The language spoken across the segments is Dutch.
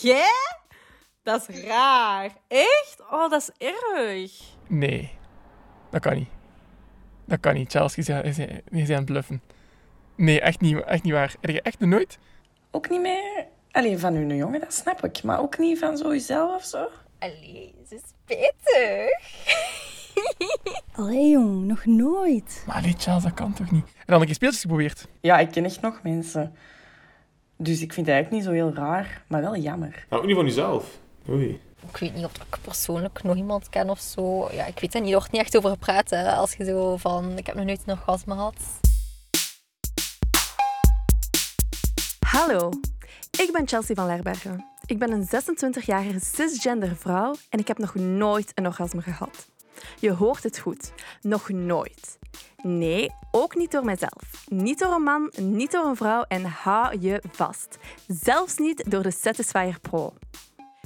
Jij? Dat is raar. Echt? Oh, dat is erg. Nee, dat kan niet. Dat kan niet. Chelsea, je bent- je bent aan het bluffen. Nee, echt niet, echt niet waar. Heb je echt nooit? Ook niet meer alleen van hun jongen, dat snap ik. Maar ook niet van zo jezelf of zo. Allee, ze is spijtig. Allee jong, nog nooit. Maar nee, Charles, dat kan toch niet? En dan een keer speeltjes geprobeerd. Ja, ik ken echt nog mensen. Dus ik vind het eigenlijk niet zo heel raar, maar wel jammer. Nou, ook niet van jezelf. Oei. Ik weet niet of ik persoonlijk nog iemand ken of zo. Ja, ik weet er niet, er wordt niet echt over gepraat. Hè. Als je zo van, ik heb nog nooit een orgasme gehad. Hallo, ik ben Chelsea van Lerbergen. Ik ben een 26-jarige cisgender vrouw en ik heb nog nooit een orgasme gehad. Je hoort het goed, nog nooit. Nee, ook niet door mijzelf. Niet door een man, niet door een vrouw en hou je vast. Zelfs niet door de Satisfyer Pro.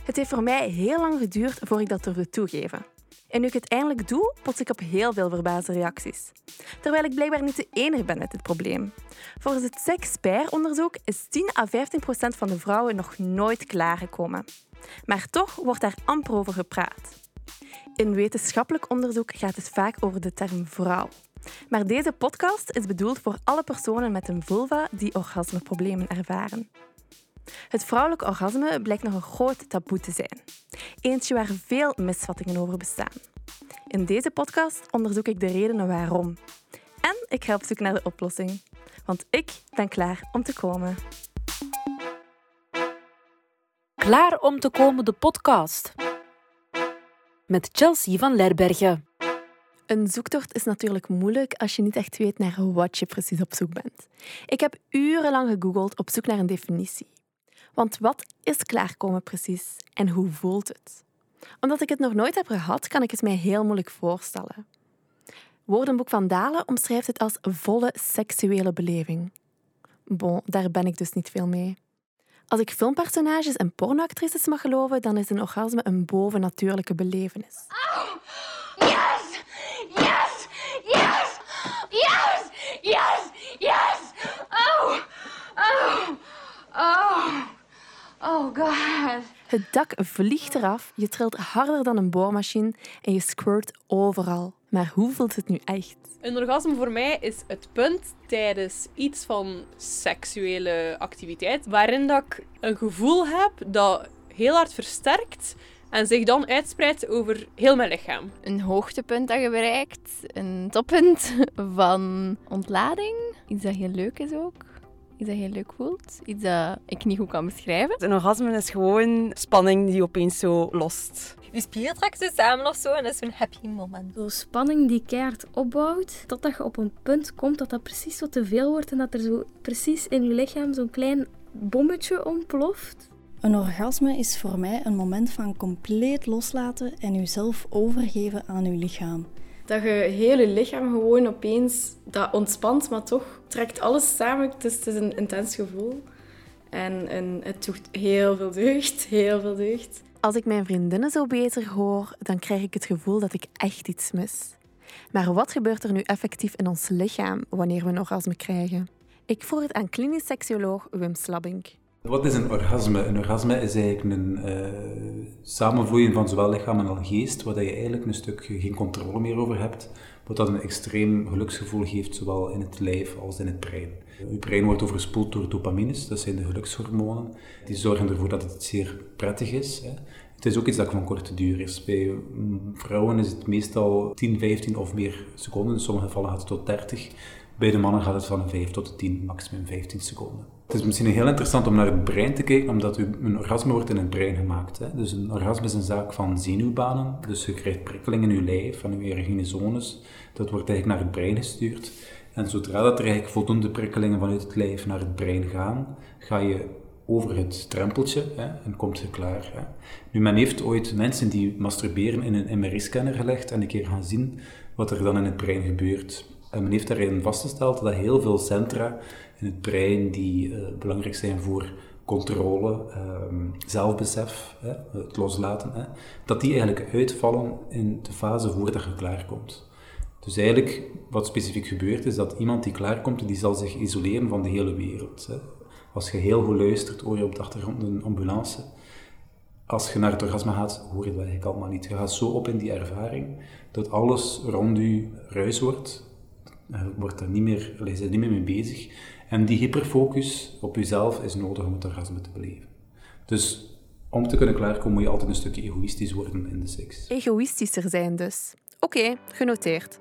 Het heeft voor mij heel lang geduurd voor ik dat durfde toegeven. En nu ik het eindelijk doe, pots ik op heel veel verbaasde reacties. Terwijl ik blijkbaar niet de enige ben met dit probleem. Volgens het Sexpert-onderzoek is 10 à 15 procent van de vrouwen nog nooit klaargekomen. Maar toch wordt daar amper over gepraat. In wetenschappelijk onderzoek gaat het vaak over de term vrouw. Maar deze podcast is bedoeld voor alle personen met een vulva die orgasmeproblemen ervaren. Het vrouwelijk orgasme blijkt nog een groot taboe te zijn. Eentje waar veel misvattingen over bestaan. In deze podcast onderzoek ik de redenen waarom. En ik op zoek naar de oplossing. Want ik ben klaar om te komen. Klaar om te komen, de podcast. Met Chelsea van Lerbergen. Een zoektocht is natuurlijk moeilijk als je niet echt weet naar wat je precies op zoek bent. Ik heb urenlang gegoogeld op zoek naar een definitie. Want wat is klaarkomen precies en hoe voelt het? Omdat ik het nog nooit heb gehad, kan ik het mij heel moeilijk voorstellen. Woordenboek van Dalen omschrijft het als volle seksuele beleving. Bon, daar ben ik dus niet veel mee. Als ik filmpersonages en pornoactrices mag geloven, dan is een orgasme een bovennatuurlijke belevenis. Yes! Yes! Yes! Yes! Yes! Yes! Oh! Oh! Oh! Oh god. Het dak vliegt eraf, je trilt harder dan een boormachine en je squirt overal. Maar hoe voelt het nu echt? Een orgasme voor mij is het punt tijdens iets van seksuele activiteit waarin dat ik een gevoel heb dat heel hard versterkt en zich dan uitspreidt over heel mijn lichaam. Een hoogtepunt dat je bereikt. Een toppunt van ontlading. Iets dat heel leuk is ook. Iets dat heel leuk voelt. Iets dat ik niet goed kan beschrijven. Een orgasme is gewoon spanning die opeens zo lost. Je spieren trekken zo samen of zo en dat is zo'n happy moment. Zo'n spanning die keihard opbouwt, totdat je op een punt komt dat dat precies zo te veel wordt en dat er zo precies in je lichaam zo'n klein bommetje ontploft. Een orgasme is voor mij een moment van compleet loslaten en jezelf overgeven aan je lichaam. Dat je hele lichaam gewoon opeens dat ontspant, maar toch trekt alles samen. Is, het is een intens gevoel. En, het doet heel veel deugd, heel veel deugd. Als ik mijn vriendinnen zo bezig hoor, dan krijg ik het gevoel dat ik echt iets mis. Maar wat gebeurt er nu effectief in ons lichaam wanneer we een orgasme krijgen? Ik vroeg het aan klinisch seksuoloog Wim Slabbink. Wat is een orgasme? Een orgasme is eigenlijk een uh, van zowel lichaam en al geest, waar je eigenlijk een stuk geen controle meer over hebt, wat dat een extreem geluksgevoel geeft, zowel in het lijf als in het brein. Je brein wordt overspoeld door dopamines, dat zijn de gelukshormonen. Die zorgen ervoor dat het zeer prettig is. Hè. Het is ook iets dat van korte duur is. Bij vrouwen is het meestal 10, 15 of meer seconden. In sommige gevallen gaat het tot 30. Bij de mannen gaat het van 5 tot 10, maximum 15 seconden. Het is misschien heel interessant om naar het brein te kijken, omdat een orgasme wordt in het brein gemaakt. Hè. Dus een orgasme is een zaak van zenuwbanen. Dus je krijgt prikkelingen in je lijf, van je erogene zones. Dat wordt eigenlijk naar het brein gestuurd. En zodra dat er eigenlijk voldoende prikkelingen vanuit het lijf naar het brein gaan, ga je over het drempeltje hè, en komt je klaar. Hè. Nu, men heeft ooit mensen die masturberen in een MRI-scanner gelegd en een keer gaan zien wat er dan in het brein gebeurt. En men heeft daarin vastgesteld dat heel veel centra in het brein die uh, belangrijk zijn voor controle, um, zelfbesef, hè, het loslaten, hè, dat die eigenlijk uitvallen in de fase voordat je klaarkomt. Dus eigenlijk, wat specifiek gebeurt, is dat iemand die klaarkomt, die zal zich isoleren van de hele wereld. Hè. Als je heel goed luistert, hoor je op de achtergrond een ambulance. als je naar het orgasme gaat, hoor je dat eigenlijk allemaal niet. Je gaat zo op in die ervaring dat alles rond je ruis wordt. Je wordt er niet meer, er niet meer mee bezig. En die hyperfocus op jezelf is nodig om het orgasme te beleven. Dus om te kunnen klaarkomen moet je altijd een stukje egoïstisch worden in de seks. Egoïstischer zijn dus. Oké, genoteerd.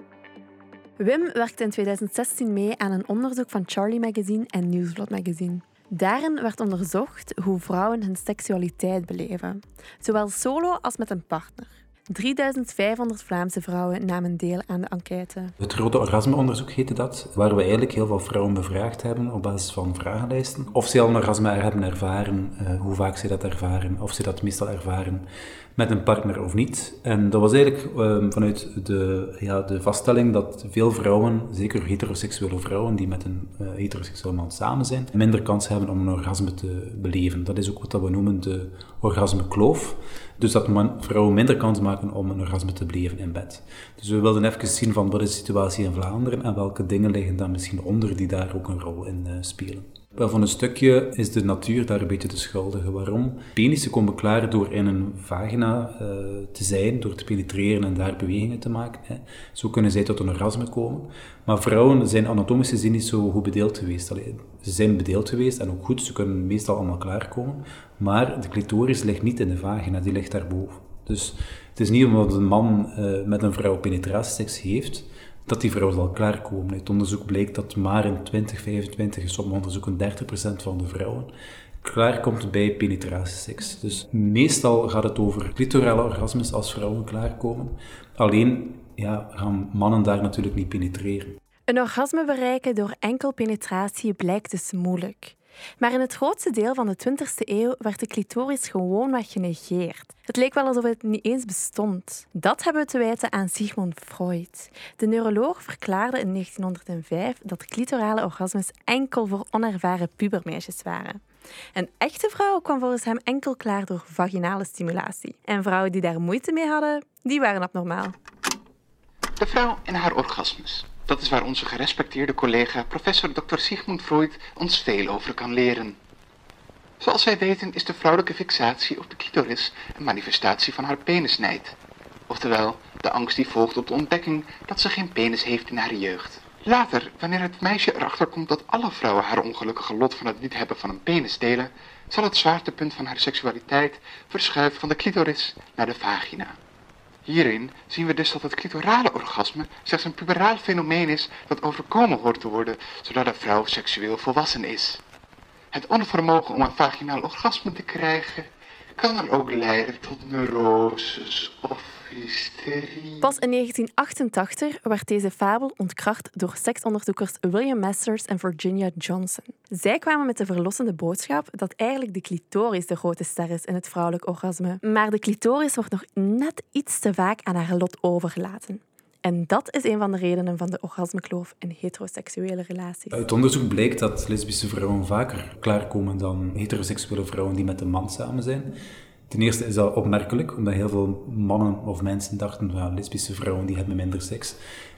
Wim werkte in 2016 mee aan een onderzoek van Charlie Magazine en Nieuwsblad Magazine. Daarin werd onderzocht hoe vrouwen hun seksualiteit beleven, zowel solo als met een partner. 3500 Vlaamse vrouwen namen deel aan de enquête. Het grote orgasmeonderzoek heette dat, waar we eigenlijk heel veel vrouwen bevraagd hebben op basis van vragenlijsten. Of ze al een orgasme hebben ervaren, uh, hoe vaak ze dat ervaren, of ze dat meestal ervaren met een partner of niet. En dat was eigenlijk uh, vanuit de, ja, de vaststelling dat veel vrouwen, zeker heteroseksuele vrouwen die met een uh, heteroseksuele man samen zijn, minder kans hebben om een orgasme te beleven. Dat is ook wat we noemen de orgasmekloof. Dus dat man, vrouwen minder kans maken om een orgasme te beleven in bed. Dus we wilden even zien van wat is de situatie in Vlaanderen en welke dingen liggen dan misschien onder die daar ook een rol in uh, spelen. Wel, van een stukje is de natuur daar een beetje de schuldige. Waarom? Penissen komen klaar door in een vagina uh, te zijn, door te penetreren en daar bewegingen te maken. Hè. Zo kunnen zij tot een orgasme komen. Maar vrouwen zijn anatomisch gezien niet zo goed bedeeld geweest. Ze zijn bedeeld geweest en ook goed, ze kunnen meestal allemaal klaarkomen. Maar de clitoris ligt niet in de vagina, die ligt daarboven. Dus het is niet omdat een man uh, met een vrouw penetratieseks heeft, dat die vrouw zal klaarkomen. Uit onderzoek bleek dat maar in 2025, in sommige onderzoeken 30% van de vrouwen, klaarkomt bij penetratieseks. Dus meestal gaat het over clitorale orgasmes als vrouwen klaarkomen. Alleen ja, gaan mannen daar natuurlijk niet penetreren. Een orgasme bereiken door enkel penetratie blijkt dus moeilijk. Maar in het grootste deel van de 20e eeuw werd de clitoris gewoonweg genegeerd. Het leek wel alsof het niet eens bestond. Dat hebben we te wijten aan Sigmund Freud. De neuroloog verklaarde in 1905 dat clitorale orgasmes enkel voor onervaren pubermeisjes waren. Een echte vrouw kwam volgens hem enkel klaar door vaginale stimulatie. En vrouwen die daar moeite mee hadden, die waren abnormaal. De vrouw en haar orgasmes. Dat is waar onze gerespecteerde collega professor Dr. Sigmund Freud ons veel over kan leren. Zoals wij weten is de vrouwelijke fixatie op de clitoris een manifestatie van haar penisnijd. Oftewel, de angst die volgt op de ontdekking dat ze geen penis heeft in haar jeugd. Later, wanneer het meisje erachter komt dat alle vrouwen haar ongelukkige lot van het niet hebben van een penis delen, zal het zwaartepunt van haar seksualiteit verschuiven van de clitoris naar de vagina. Hierin zien we dus dat het clitorale orgasme slechts een puberaal fenomeen is dat overkomen hoort te worden, zodat de vrouw seksueel volwassen is. Het onvermogen om een vaginaal orgasme te krijgen kan ook leiden tot neuroses of hysterie. Pas in 1988 werd deze fabel ontkracht door seksonderzoekers William Masters en Virginia Johnson. Zij kwamen met de verlossende boodschap dat eigenlijk de clitoris de grote ster is in het vrouwelijk orgasme. Maar de clitoris wordt nog net iets te vaak aan haar lot overgelaten. En dat is een van de redenen van de orgasmekloof in heteroseksuele relaties. Uit onderzoek blijkt dat lesbische vrouwen vaker klaarkomen dan heteroseksuele vrouwen die met een man samen zijn. Ten eerste is dat opmerkelijk, omdat heel veel mannen of mensen dachten, ja, lesbische vrouwen die hebben minder seks.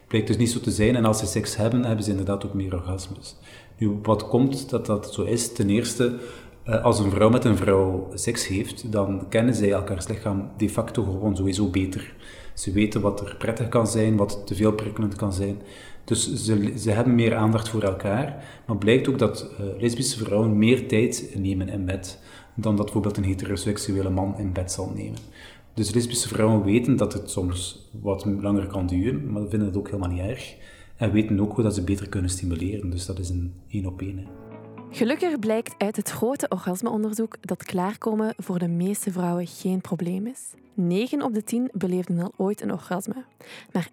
Blijkt dus niet zo te zijn. En als ze seks hebben, hebben ze inderdaad ook meer orgasmes. Nu, wat komt dat dat zo is? Ten eerste, eh, als een vrouw met een vrouw seks heeft, dan kennen zij elkaars lichaam de facto gewoon sowieso beter. Ze weten wat er prettig kan zijn, wat te veel prikkelend kan zijn. Dus ze, ze hebben meer aandacht voor elkaar. Maar blijkt ook dat uh, lesbische vrouwen meer tijd nemen in bed dan dat bijvoorbeeld een heteroseksuele man in bed zal nemen. Dus lesbische vrouwen weten dat het soms wat langer kan duren, maar vinden het ook helemaal niet erg. En weten ook hoe dat ze beter kunnen stimuleren. Dus dat is een één op één. Gelukkig blijkt uit het grote orgasmeonderzoek dat klaarkomen voor de meeste vrouwen geen probleem is. 9 op de 10 beleefden al ooit een orgasme. Maar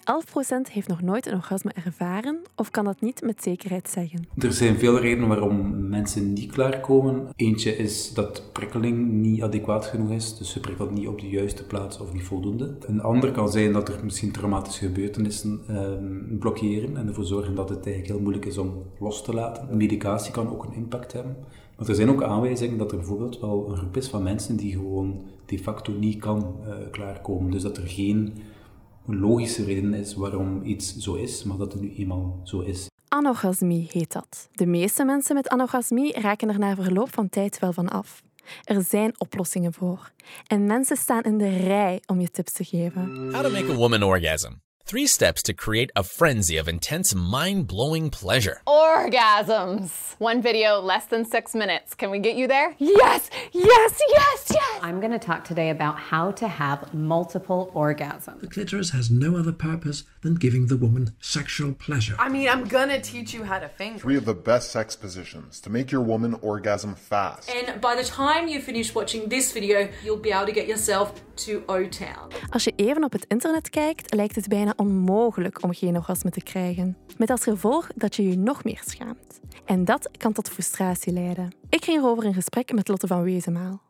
11% heeft nog nooit een orgasme ervaren of kan dat niet met zekerheid zeggen. Er zijn veel redenen waarom mensen niet klaarkomen. Eentje is dat prikkeling niet adequaat genoeg is, dus ze prikkelt niet op de juiste plaats of niet voldoende. Een ander kan zijn dat er misschien traumatische gebeurtenissen um, blokkeren en ervoor zorgen dat het eigenlijk heel moeilijk is om los te laten. Medicatie kan ook een impact hebben. Maar er zijn ook aanwijzingen dat er bijvoorbeeld wel een groep is van mensen die gewoon de facto niet kan uh, klaarkomen. Dus dat er geen logische reden is waarom iets zo is, maar dat het nu eenmaal zo is. Anorgasmie heet dat. De meeste mensen met anorgasmie raken er na verloop van tijd wel van af. Er zijn oplossingen voor. En mensen staan in de rij om je tips te geven. How to make a woman orgasm. Three steps to create a frenzy of intense, mind blowing pleasure. Orgasms. One video, less than six minutes. Can we get you there? Yes, yes, yes, yes. I'm going to talk today about how to have multiple orgasms. The clitoris has no other purpose than giving the woman sexual pleasure. I mean, I'm gonna teach you how to finger. Three of the best sex positions to make your woman orgasm fast. And by the time you finish watching this video, you'll be able to get yourself to O-Town. Als je even op het internet kijkt, lijkt het bijna onmogelijk om geen orgasme te krijgen. Met als gevolg dat je je nog meer schaamt. En dat kan tot frustratie leiden. Ik ging erover in gesprek met Lotte van Wezenmaal.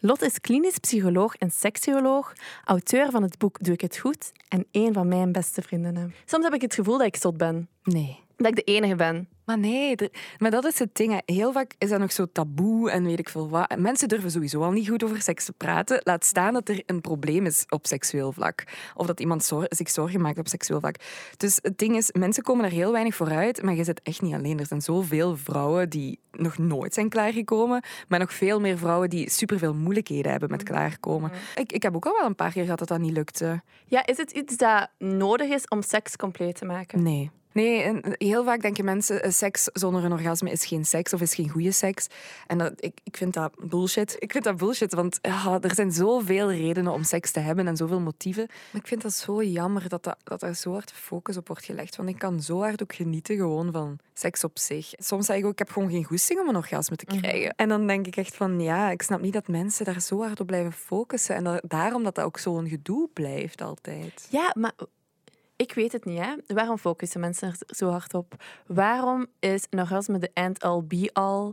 Lotte is klinisch psycholoog en seksuoloog, auteur van het boek Doe ik het goed en een van mijn beste vriendinnen. Soms heb ik het gevoel dat ik zot ben. Nee. Dat ik de enige ben. Maar nee, maar dat is het ding. hè. Heel vaak is dat nog zo taboe en weet ik veel wat. En Mensen durven sowieso al niet goed over seks te praten. Laat staan dat er een probleem is op seksueel vlak. Of dat iemand zor- zich zorgen maakt op seksueel vlak. Dus het ding is, mensen komen er heel weinig vooruit. Maar je zit echt niet alleen. Er zijn zoveel vrouwen die nog nooit zijn klaargekomen. Maar nog veel meer vrouwen die superveel moeilijkheden hebben met klaarkomen. Ik, ik heb ook al wel een paar keer gehad dat dat niet lukte. Ja, is het iets dat nodig is om seks compleet te maken? Nee. Nee, en heel vaak denken mensen eh, seks zonder een orgasme is geen seks of is geen goede seks. En dat, ik, ik vind dat bullshit. Ik vind dat bullshit, want ja, er zijn zoveel redenen om seks te hebben en zoveel motieven. Maar ik vind dat zo jammer dat, dat, dat er zo hard focus op wordt gelegd. Want ik kan zo hard ook genieten gewoon van seks op zich. Soms zeg ik ook, ik heb gewoon geen goesting om een orgasme te krijgen. En dan denk ik echt van, ja, ik snap niet dat mensen daar zo hard op blijven focussen. En dat, daarom dat dat ook zo'n gedoe blijft altijd. Ja, maar ik weet het niet. Hè? Waarom focussen mensen er zo hard op? Waarom is een orgasme de end-all, be-all?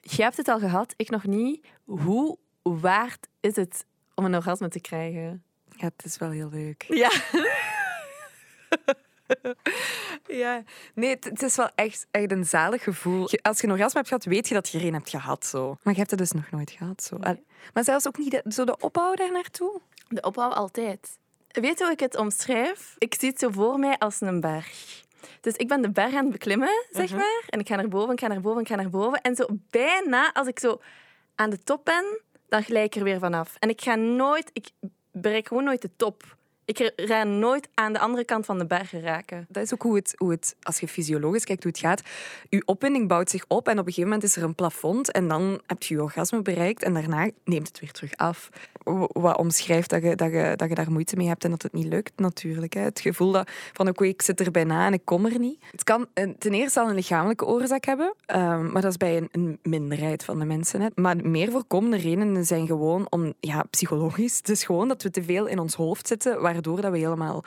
Jij hebt het al gehad, ik nog niet. Hoe waard is het om een orgasme te krijgen? Ja, het is wel heel leuk. Ja. Ja, nee, het, is wel echt, echt een zalig gevoel. Als je een orgasme hebt gehad, weet je dat je er een hebt gehad. Zo. Maar je hebt het dus nog nooit gehad. Zo. Maar zelfs ook niet de, zo de opbouw daar naartoe. De opbouw altijd. Weet je hoe ik het omschrijf? Ik zie het zo voor mij als een berg. Dus ik ben de berg aan het beklimmen, zeg Mhm. maar. En ik ga naar boven, ik ga naar boven, ik ga naar boven. En zo bijna, als ik zo aan de top ben, dan glijk ik er weer vanaf. En ik ga nooit... Ik bereik gewoon nooit de top. Ik ga nooit aan de andere kant van de berg raken. Dat is ook hoe het, hoe het, als je fysiologisch kijkt hoe het gaat. Je opwinding bouwt zich op en op een gegeven moment is er een plafond en dan heb je je orgasme bereikt en daarna neemt het weer terug af. Wat omschrijft dat je, dat, je, dat je daar moeite mee hebt en dat het niet lukt natuurlijk. Hè. Het gevoel dat, van oké, ik zit er bijna en ik kom er niet. Het kan ten eerste al een lichamelijke oorzaak hebben, ehm, maar dat is bij een, een minderheid van de mensen. Hè. Maar meer voorkomende redenen zijn gewoon om, ja, psychologisch. Het is gewoon dat we te veel in ons hoofd zitten, waardoor dat we helemaal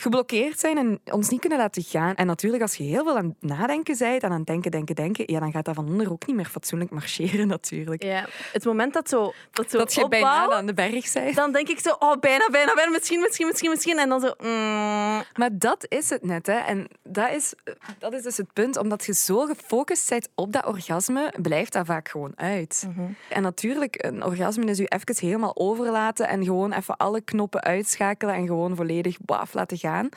geblokkeerd zijn en ons niet kunnen laten gaan. En natuurlijk, als je heel veel aan het nadenken bent en aan het denken, denken, denken, ja, dan gaat dat van onder ook niet meer fatsoenlijk marcheren natuurlijk. Ja, het moment dat, zo, dat, zo Dat je bijna aan de berg bent. Dan denk ik zo, oh, bijna, bijna, bijna, misschien, misschien, misschien, misschien. En dan zo... mm. Maar dat is het net. Hè. En dat is, dat is dus het punt. Omdat je zo gefocust bent op dat orgasme, blijft dat vaak gewoon uit. En natuurlijk, een orgasme is je even helemaal overlaten en gewoon even alle knoppen uitschakelen en gewoon volledig baf laten gaan.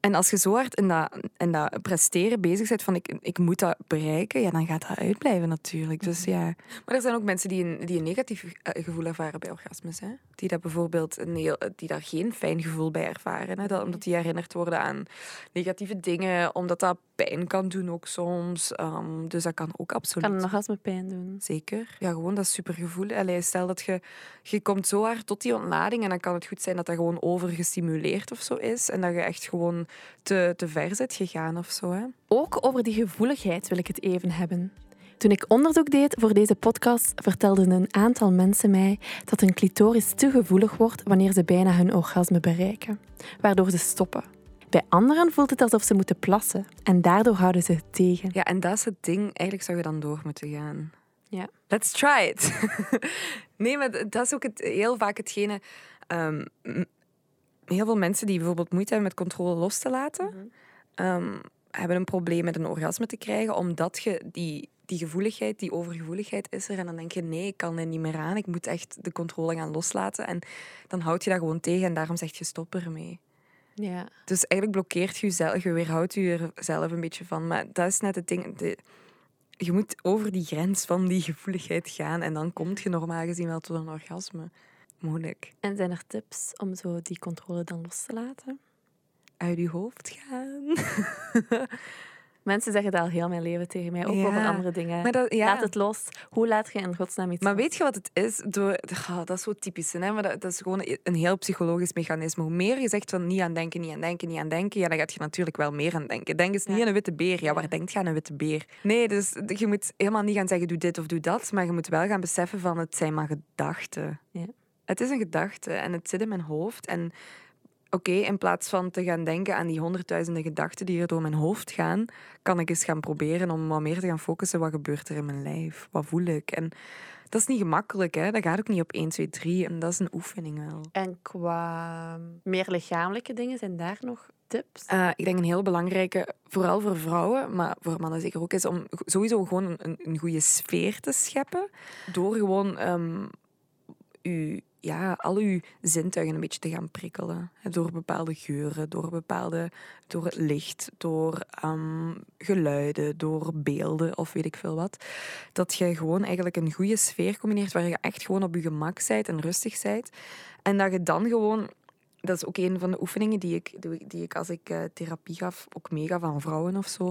En als je zo hard in dat, in dat presteren bezig bent van ik, ik moet dat bereiken, ja, dan gaat dat uitblijven natuurlijk. Dus ja. Maar er zijn ook mensen die een, die een negatief eh, gevoel ervaren bij orgasmes. Hè? Die, dat bijvoorbeeld een heel, die daar geen fijn gevoel bij ervaren. Hè? Dat, omdat die herinnerd worden aan negatieve dingen, omdat dat pijn kan doen ook soms. Ehm, dus dat kan ook absoluut. Kan een orgasme pijn doen? Zeker. Ja, gewoon dat supergevoel. Allee, stel dat je, je komt zo hard tot die ontlading en dan kan het goed zijn dat dat gewoon overgestimuleerd of zo is. En dat je echt gewoon te, te ver zit gegaan of zo. Hè. Ook over die gevoeligheid wil ik het even hebben. Toen ik onderzoek deed voor deze podcast, vertelden een aantal mensen mij dat hun clitoris te gevoelig wordt wanneer ze bijna hun orgasme bereiken, waardoor ze stoppen. Bij anderen voelt het alsof ze moeten plassen en daardoor houden ze het tegen. Ja, en dat is het ding. Eigenlijk zou je dan door moeten gaan. Ja. Let's try it. nee, maar dat is ook het, heel vaak hetgene... ehm, heel veel mensen die bijvoorbeeld moeite hebben met controle los te laten, ehm, hebben een probleem met een orgasme te krijgen, omdat je die, die gevoeligheid, die overgevoeligheid is er. En dan denk je, nee, ik kan er niet meer aan. Ik moet echt de controle gaan loslaten. En dan houd je dat gewoon tegen en daarom zeg je stop ermee. Ja. Dus eigenlijk blokkeert je jezelf, je weerhoudt je er zelf een beetje van. Maar dat is net het ding. De, je moet over die grens van die gevoeligheid gaan en dan komt je normaal gezien wel tot een orgasme. Moeilijk. En zijn er tips om zo die controle dan los te laten? Uit je hoofd gaan. Mensen zeggen dat al heel mijn leven tegen mij, ook Ja, over andere dingen. maar dat- ja. Laat het los. Hoe laat je in godsnaam iets Maar los? weet je wat het is? Door, dat is zo typisch. Hè? Maar dat, dat is gewoon een heel psychologisch mechanisme. Hoe meer je zegt van niet aan denken, niet aan denken, niet aan denken, ja, dan gaat je natuurlijk wel meer aan denken. Denk eens niet aan een witte beer. Ja, waar denkt je aan een witte beer? Nee, dus je moet helemaal niet gaan zeggen doe dit of doe dat, maar je moet wel gaan beseffen van het zijn maar gedachten. Ja. Het is een gedachte en het zit in mijn hoofd. En oké, in plaats van te gaan denken aan die honderdduizenden gedachten die er door mijn hoofd gaan, kan ik eens gaan proberen om wat meer te gaan focussen. Wat gebeurt er in mijn lijf? Wat voel ik? En dat is niet gemakkelijk, hè? Dat gaat ook niet op 1, 2, 3. En dat is een oefening wel. En qua meer lichamelijke dingen, zijn daar nog tips? Eh, ik denk een heel belangrijke, vooral voor vrouwen, maar voor mannen zeker ook, is om sowieso gewoon een, een goede sfeer te scheppen. Door gewoon uw, ja, al uw zintuigen een beetje te gaan prikkelen. Door bepaalde geuren, door, bepaalde, door het licht, door ehm, geluiden, door beelden of weet ik veel wat. Dat je gewoon eigenlijk een goede sfeer combineert waar je echt gewoon op je gemak bent en rustig bent. En dat je dan gewoon dat is ook een van de oefeningen die ik, die ik als ik eh, therapie gaf, ook meegaf aan vrouwen of zo.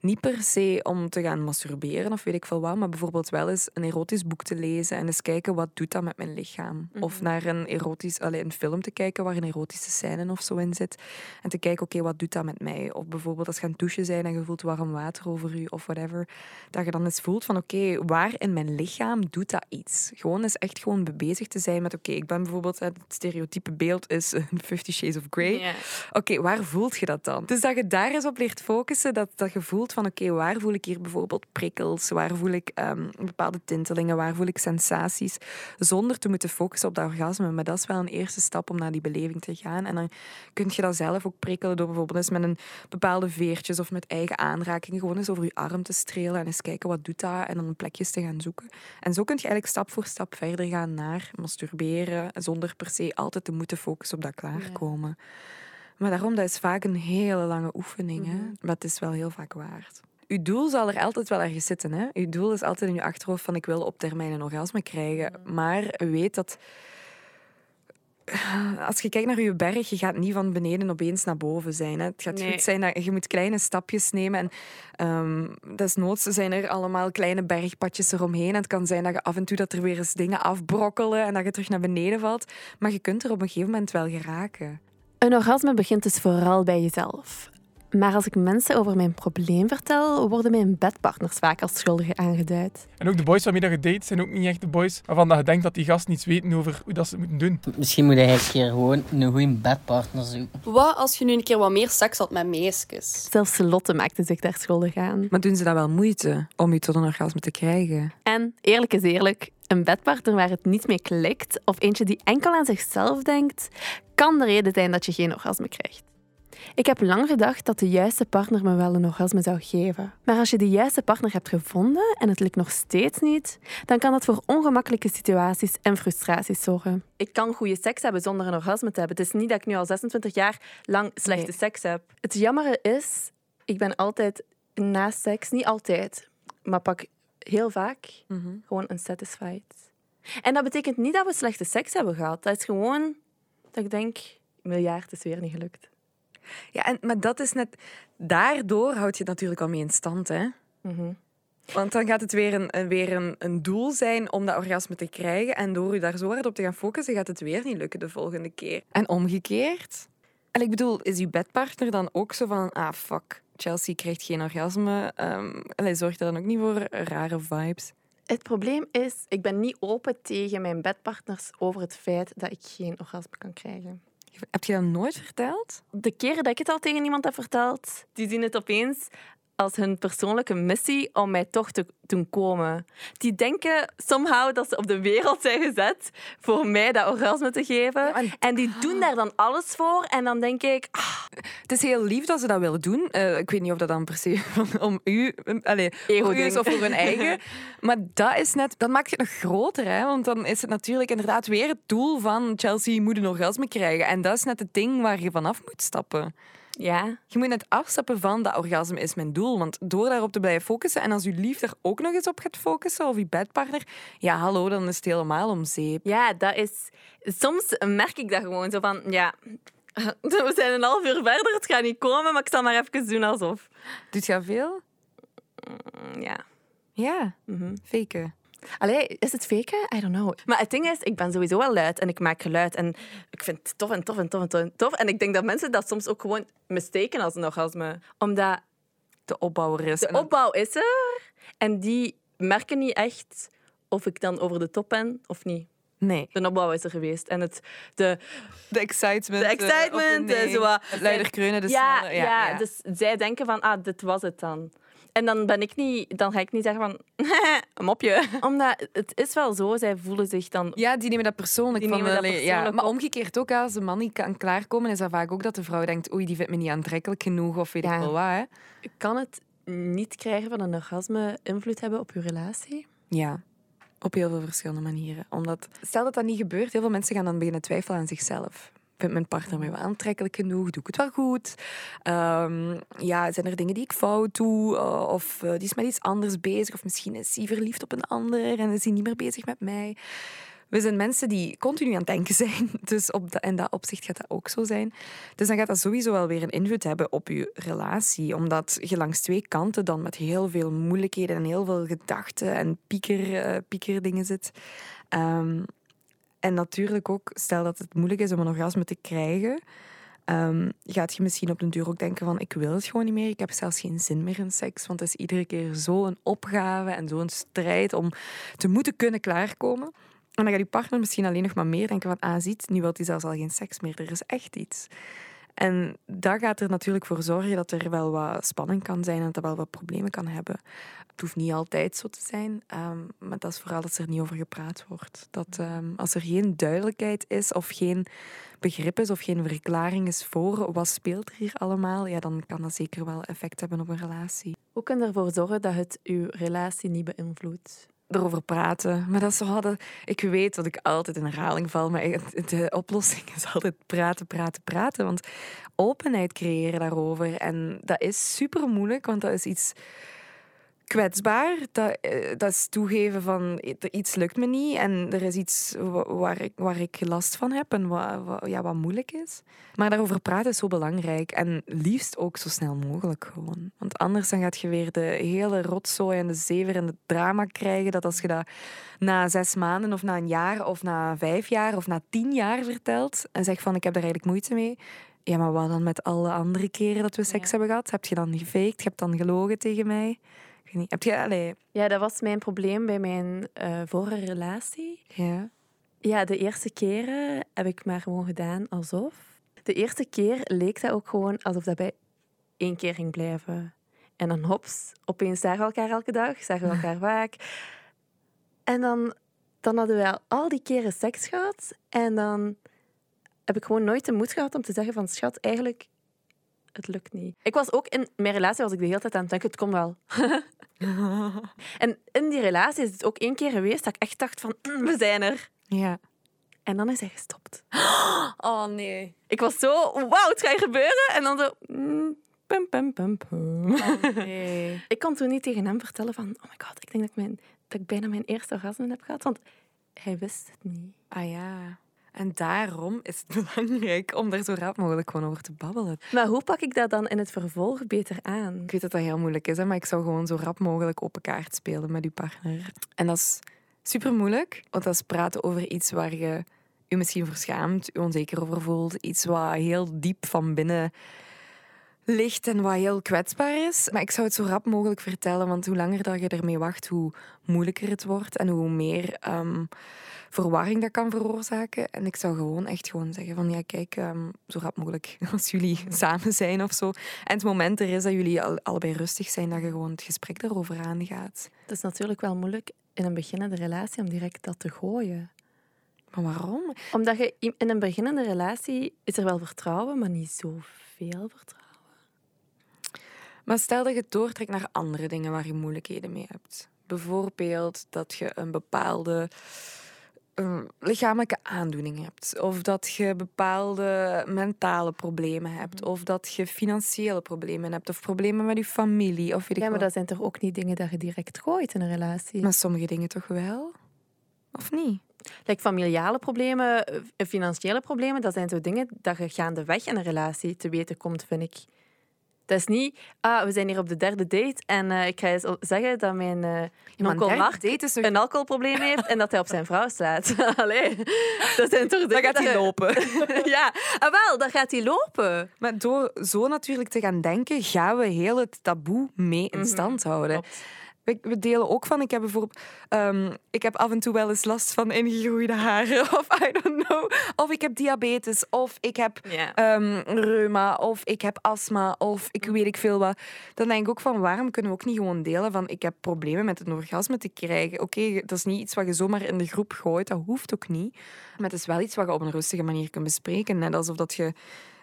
Niet per se om te gaan masturberen of weet ik veel wat, maar bijvoorbeeld wel eens een erotisch boek te lezen en eens kijken wat doet dat met mijn lichaam. Of naar een erotisch, allee, een film te kijken waar een erotische scène of zo in zit. En te kijken, oké, wat doet dat met mij? Of bijvoorbeeld als je aan het douchen bent en je voelt warm water over je of whatever. Dat je dan eens voelt van, oké, waar in mijn lichaam doet dat iets? Gewoon eens echt gewoon bezig te zijn met, oké, ik ben bijvoorbeeld, het stereotype beeld is Fifty Shades of Grey. Ja. Oké, waar voelt je dat dan? Dus dat je daar eens op leert focussen, dat, dat je voelt van oké, waar voel ik hier bijvoorbeeld prikkels, waar voel ik ehm, bepaalde tintelingen, waar voel ik sensaties, zonder te moeten focussen op dat orgasme. Maar dat is wel een eerste stap om naar die beleving te gaan. En dan kun je dat zelf ook prikkelen door bijvoorbeeld eens met een bepaalde veertjes of met eigen aanrakingen gewoon eens over je arm te strelen en eens kijken wat doet dat en dan plekjes te gaan zoeken. En zo kun je eigenlijk stap voor stap verder gaan naar masturberen, zonder per se altijd te moeten focussen op dat klaarkomen. Maar daarom, dat is vaak een hele lange oefening. Hè? Maar het is wel heel vaak waard. Uw doel zal er altijd wel ergens zitten. Hè? Uw doel is altijd in je achterhoofd van ik wil op termijn een orgasme krijgen. Maar weet dat als je kijkt naar je berg, je gaat niet van beneden opeens naar boven zijn. Hè. Het gaat Nee. goed zijn dat je moet kleine stapjes nemen. En ehm desnoods zijn er allemaal kleine bergpadjes eromheen. En het kan zijn dat je af en toe dat er weer eens dingen afbrokkelen en dat je terug naar beneden valt. Maar je kunt er op een gegeven moment wel geraken. Een orgasme begint dus vooral bij jezelf. Maar als ik mensen over mijn probleem vertel, worden mijn bedpartners vaak als schuldige aangeduid. En ook de boys waarmee je date zijn ook niet echt de boys waarvan dat je denkt dat die gasten niets weten over hoe dat ze het moeten doen. Misschien moet je een keer gewoon een goede bedpartner zoeken. Wat als je nu een keer wat meer seks had met meisjes? Zelfs Lotte maakte zich daar schuldig aan. Maar doen ze dat wel moeite om je tot een orgasme te krijgen? En eerlijk is eerlijk, een bedpartner waar het niet mee klikt, of eentje die enkel aan zichzelf denkt, kan de reden zijn dat je geen orgasme krijgt. Ik heb lang gedacht dat de juiste partner me wel een orgasme zou geven. Maar als je de juiste partner hebt gevonden en het lukt nog steeds niet, dan kan dat voor ongemakkelijke situaties en frustraties zorgen. Ik kan goede seks hebben zonder een orgasme te hebben. Het is niet dat ik nu al 26 jaar lang slechte seks heb. Het jammere is, ik ben altijd na seks, niet altijd, maar pak heel vaak gewoon unsatisfied. En dat betekent niet dat we slechte seks hebben gehad. Dat is gewoon dat ik denk, miljard is weer niet gelukt. Ja, en, maar dat is net... Daardoor houd je het natuurlijk al mee in stand, hè? Want dan gaat het weer, een, weer een, een doel zijn om dat orgasme te krijgen. En door je daar zo hard op te gaan focussen, gaat het weer niet lukken de volgende keer. En omgekeerd. En ik bedoel, is uw bedpartner dan ook zo van... Ah, fuck, Chelsea krijgt geen orgasme. Um, allee, zorgt er dan ook niet voor rare vibes? Het probleem is, ik ben niet open tegen mijn bedpartners over het feit dat ik geen orgasme kan krijgen. Heb je dat nooit verteld? De keren dat ik het al tegen iemand heb verteld, die zien het opeens als hun persoonlijke missie om mij toch te doen komen. Die denken somehow dat ze op de wereld zijn gezet voor mij dat orgasme te geven. en... die doen daar dan alles voor. En dan denk ik... ah, Het is heel lief dat ze dat willen doen. Eh, ik weet niet of dat dan per se om u, allez, voor u is of voor hun eigen. Maar dat, is net, dat maakt het nog groter. Hè? Want dan is het natuurlijk inderdaad weer het doel van Chelsea moet een orgasme krijgen. En dat is net het ding waar je vanaf moet stappen. Ja, je moet net afstappen van dat orgasme is mijn doel. Want door daarop te blijven focussen en als je lief daar ook nog eens op gaat focussen, of je bedpartner, ja, hallo, dan is het helemaal om zeep. Ja, dat is... Soms merk ik dat gewoon zo van, ja... We zijn een half uur verder, het gaat niet komen, maar ik zal maar even doen alsof. Doet je veel? Mm, Ja. Ja, faken. Allee, is het faken? I don't know. Maar het ding is, ik ben sowieso wel luid en ik maak geluid. En ik vind het tof en tof en tof en tof en tof. En ik denk dat mensen dat soms ook gewoon mistaken als een orgasme. Omdat... De opbouw er is. De opbouw is er. En die merken niet echt of ik dan over de top ben of niet. Nee. De opbouw is er geweest. En het... De, de excitement. De excitement. eh, zo Het ja, snelle- ja, ja, ja. dus zij denken van, ah, dit was het dan. En dan, ben ik niet, dan ga ik niet zeggen van, een mopje. Omdat het is wel zo, zij voelen zich dan... Ja, die nemen dat persoonlijk. Die van, nemen dat persoonlijk ja. Maar omgekeerd ook, als een man niet kan klaarkomen, is dat vaak ook dat de vrouw denkt oei, die vindt me niet aantrekkelijk genoeg, of weet ik wel wat. Hè? Kan het niet krijgen van een orgasme invloed hebben op je relatie? Ja, op heel veel verschillende manieren. Omdat, stel dat dat niet gebeurt, heel veel mensen gaan dan beginnen twijfelen aan zichzelf. Vindt mijn partner mij wel aantrekkelijk genoeg? Doe ik het wel goed? Ehm, ja, zijn er dingen die ik fout doe? Uh, of eh, die is met iets anders bezig? Of misschien is hij verliefd op een ander en is hij niet meer bezig met mij? We zijn mensen die continu aan het denken zijn. Dus op dat, in dat opzicht gaat dat ook zo zijn. Dus dan gaat dat sowieso wel weer een invloed hebben op je relatie. Omdat je langs twee kanten dan met heel veel moeilijkheden en heel veel gedachten en pieker, eh, piekerdingen zit. Ehm, en natuurlijk ook, stel dat het moeilijk is om een orgasme te krijgen, ehm, gaat je misschien op den duur ook denken van ik wil het gewoon niet meer. Ik heb zelfs geen zin meer in seks, want het is iedere keer zo'n opgave en zo'n strijd om te moeten kunnen klaarkomen. En dan gaat je partner misschien alleen nog maar meer denken van ah, ziet, nu wil hij zelfs al geen seks meer. Er is echt iets. En dat gaat er natuurlijk voor zorgen dat er wel wat spanning kan zijn en dat er wel wat problemen kan hebben. Het hoeft niet altijd zo te zijn, ehm, maar dat is vooral dat er niet over gepraat wordt. Dat ehm, als er geen duidelijkheid is of geen begrip is of geen verklaring is voor wat speelt er hier allemaal, ja, dan kan dat zeker wel effect hebben op een relatie. Hoe je ervoor zorgen dat het je relatie niet beïnvloedt? Erover praten. Maar dat zo, dat, ik weet dat ik altijd in herhaling val, maar de oplossing is altijd praten, praten, praten. Want openheid creëren daarover. En dat is super moeilijk, want dat is iets kwetsbaar. Dat, eh, dat is toegeven van iets lukt me niet en er is iets wa- waar ik, waar ik last van heb en wat, wat, ja, wat moeilijk is. Maar daarover praten is zo belangrijk en liefst ook zo snel mogelijk gewoon. Want anders dan gaat je weer de hele rotzooi en de zever en het drama krijgen dat als je dat na zes maanden of na een jaar of na vijf jaar of na tien jaar vertelt en zegt van ik heb daar eigenlijk moeite mee. Ja, maar wat dan met alle andere keren dat we seks hebben gehad? Heb je dan gefaked? Je hebt dan gelogen tegen mij? Ik weet niet. Heb je... Allee, Ja, dat was mijn probleem bij mijn eh, vorige relatie. ja. Ja, de eerste keren heb ik maar gewoon gedaan alsof. De eerste keer leek dat ook gewoon alsof dat bij één keer ging blijven. En dan hops, opeens zagen we elkaar elke dag, zagen we elkaar vaak. En dan, dan hadden we al, al die keren seks gehad. En dan heb ik gewoon nooit de moed gehad om te zeggen van... Schat, eigenlijk, het lukt niet. Ik was ook in mijn relatie, was ik de hele tijd aan het denken, het komt wel. en in die relatie is het ook één keer geweest dat ik echt dacht van, "Mm, we zijn er. Ja. En dan is hij gestopt. Oh nee. Ik was zo, wauw, het gaat gebeuren. En dan zo, mm, pum, pum, pum, pum. nee. Ik kon toen niet tegen hem vertellen van, oh my god, ik denk dat ik, mijn, dat ik bijna mijn eerste orgasme heb gehad. Want hij wist het niet. Ah ja. En daarom is het belangrijk om daar zo rap mogelijk gewoon over te babbelen. Maar hoe pak ik dat dan in het vervolg beter aan? Ik weet dat dat heel moeilijk is, hè, maar ik zou gewoon zo rap mogelijk open kaart spelen met je partner. En dat is super moeilijk, want dat is praten over iets waar je je misschien verschaamt, je onzeker over voelt. Iets wat heel diep van binnen ligt en wat heel kwetsbaar is. Maar ik zou het zo rap mogelijk vertellen, want hoe langer dat je ermee wacht, hoe moeilijker het wordt en hoe meer ehm, verwarring dat kan veroorzaken. En ik zou gewoon echt gewoon zeggen van ja, kijk, ehm, zo rap mogelijk als jullie samen zijn of zo. En het moment er is dat jullie al, allebei rustig zijn, dat je gewoon het gesprek daarover aangaat. Het is natuurlijk wel moeilijk in een beginnende relatie om direct dat te gooien. Maar waarom? Omdat je in een beginnende relatie is er wel vertrouwen, maar niet zoveel vertrouwen. Maar stel dat je het doortrekt naar andere dingen waar je moeilijkheden mee hebt. Bijvoorbeeld dat je een bepaalde eh, lichamelijke aandoeningen hebt, of dat je bepaalde mentale problemen hebt, Mhm. of dat je financiële problemen hebt, of problemen met je familie, of weet Ja, maar dat zijn toch ook niet dingen dat je direct gooit in een relatie? Maar sommige dingen toch wel? Of niet? Like familiale problemen, eh, financiële problemen, dat zijn zo dingen dat je gaandeweg in een relatie te weten komt, vind ik. Dat is niet, ah, we zijn hier op de derde date en eh, ik ga eens zeggen dat mijn een onkel Mark toch- een alcoholprobleem heeft en dat hij op zijn vrouw slaat. Allee, dat zijn toch dingen gaat hij lopen. ja, ah, wel, dan gaat hij lopen. Maar door zo natuurlijk te gaan denken, gaan we heel het taboe mee in Mhm, stand houden. We delen ook van, ik heb bijvoorbeeld, ehm, ik heb af en toe wel eens last van ingegroeide haren, of I don't know, of ik heb diabetes, of ik heb ehm, reuma, of ik heb astma, of ik weet ik veel wat. Dan denk ik ook van, waarom kunnen we ook niet gewoon delen van, ik heb problemen met een orgasme te krijgen. Oké, dat is niet iets wat je zomaar in de groep gooit, dat hoeft ook niet. Maar het is wel iets wat je op een rustige manier kunt bespreken. Net alsof dat je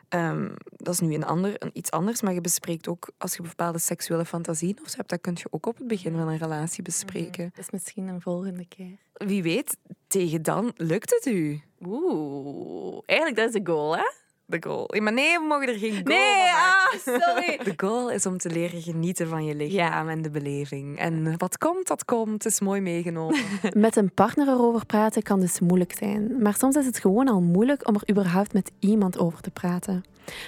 Ehm, dat is nu een ander, een, iets anders, maar je bespreekt ook als je bepaalde seksuele fantasieën of zo hebt, dat kun je ook op het begin van een relatie bespreken. Dat is misschien een volgende keer. Wie weet, tegen dan lukt het u. Oeh, eigenlijk dat is de goal, hè? De goal. Ja, maar nee, we mogen er geen goal Nee, van maken. ah, sorry. De goal is om te leren genieten van je lichaam en de beleving. En wat komt, dat komt. Het is mooi meegenomen. Met een partner erover praten kan dus moeilijk zijn. Maar soms is het gewoon al moeilijk om er überhaupt met iemand over te praten.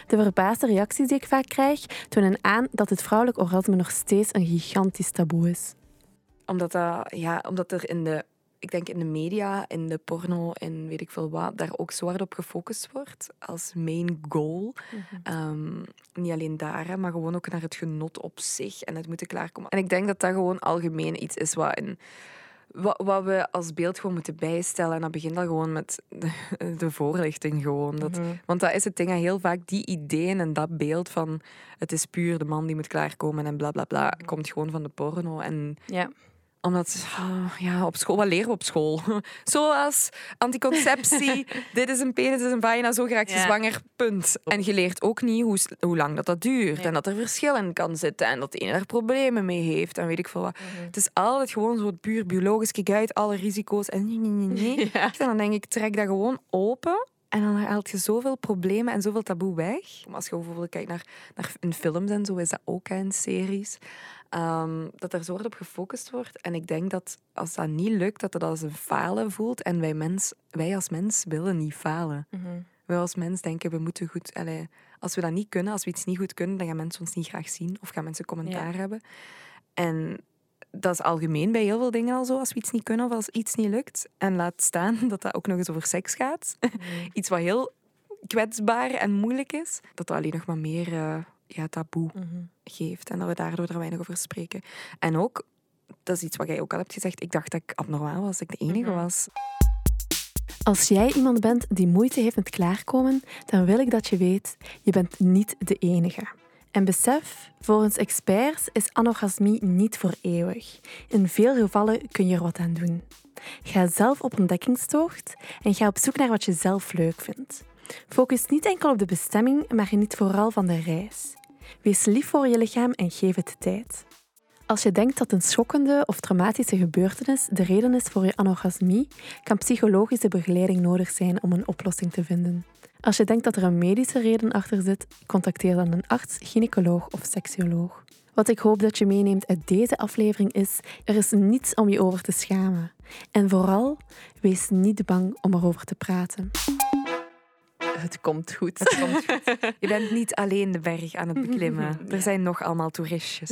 De verbaasde reacties die ik vaak krijg, tonen aan dat het vrouwelijk orgasme nog steeds een gigantisch taboe is. omdat, dat, ja, omdat er in de, ik denk in de media, in de porno en weet ik veel wat, daar ook zo hard op gefocust wordt als main goal. Ehm, niet alleen daar, maar gewoon ook naar het genot op zich en het moeten klaarkomen. En ik denk dat dat gewoon algemeen iets is wat, in, wat, wat we als beeld gewoon moeten bijstellen. En dat begint al gewoon met de, de voorlichting gewoon. Dat, Mhm. Want dat is het ding, heel vaak die ideeën en dat beeld van het is puur de man die moet klaarkomen en bla bla bla, komt gewoon van de porno. En Ja. Omdat, ah, ja, op school, wat leren we op school? Zoals anticonceptie, dit is een penis, dit is een vagina, zo raak je Ja. zwanger, punt. En je leert ook niet hoe, hoe lang dat, dat duurt en dat er verschil in kan zitten en dat de ene daar problemen mee heeft en weet ik veel wat. Mhm. Het is altijd gewoon zo puur biologisch, kijk uit, alle risico's en nee, nee, nee, nee. En dan denk ik, trek dat gewoon open en dan haalt je zoveel problemen en zoveel taboe weg. Als je bijvoorbeeld kijkt naar, naar in films en zo, is dat ook in series. Ehm, dat er zo hard op gefocust wordt. En ik denk dat als dat niet lukt, dat dat als een falen voelt. En wij, mens, wij als mens willen niet falen. Wij als mens denken, we moeten goed... Allee, als we dat niet kunnen, als we iets niet goed kunnen, dan gaan mensen ons niet graag zien. Of gaan mensen commentaar Ja. hebben. En dat is algemeen bij heel veel dingen al zo. Als we iets niet kunnen of als iets niet lukt. En laat staan dat dat ook nog eens over seks gaat. iets wat heel kwetsbaar en moeilijk is. Dat dat alleen nog maar meer eh, ja, taboe geeft. En dat we daardoor er weinig over spreken. En ook, dat is iets wat jij ook al hebt gezegd, ik dacht dat ik abnormaal was, dat ik de enige was. Als jij iemand bent die moeite heeft met klaarkomen, dan wil ik dat je weet, je bent niet de enige. En besef, volgens experts is anorgasmie niet voor eeuwig. In veel gevallen kun je er wat aan doen. Ga zelf op ontdekkingstocht en ga op zoek naar wat je zelf leuk vindt. Focus niet enkel op de bestemming, maar geniet vooral van de reis. Wees lief voor je lichaam en geef het tijd. Als je denkt dat een schokkende of traumatische gebeurtenis de reden is voor je anorgasmie, kan psychologische begeleiding nodig zijn om een oplossing te vinden. Als je denkt dat er een medische reden achter zit, contacteer dan een arts, gynaecoloog of seksuoloog. Wat ik hoop dat je meeneemt uit deze aflevering is: er is niets om je over te schamen. En vooral, wees niet bang om erover te praten. Het komt goed. Het komt goed. Je bent niet alleen de berg aan het beklimmen. Er zijn nog allemaal toeristjes.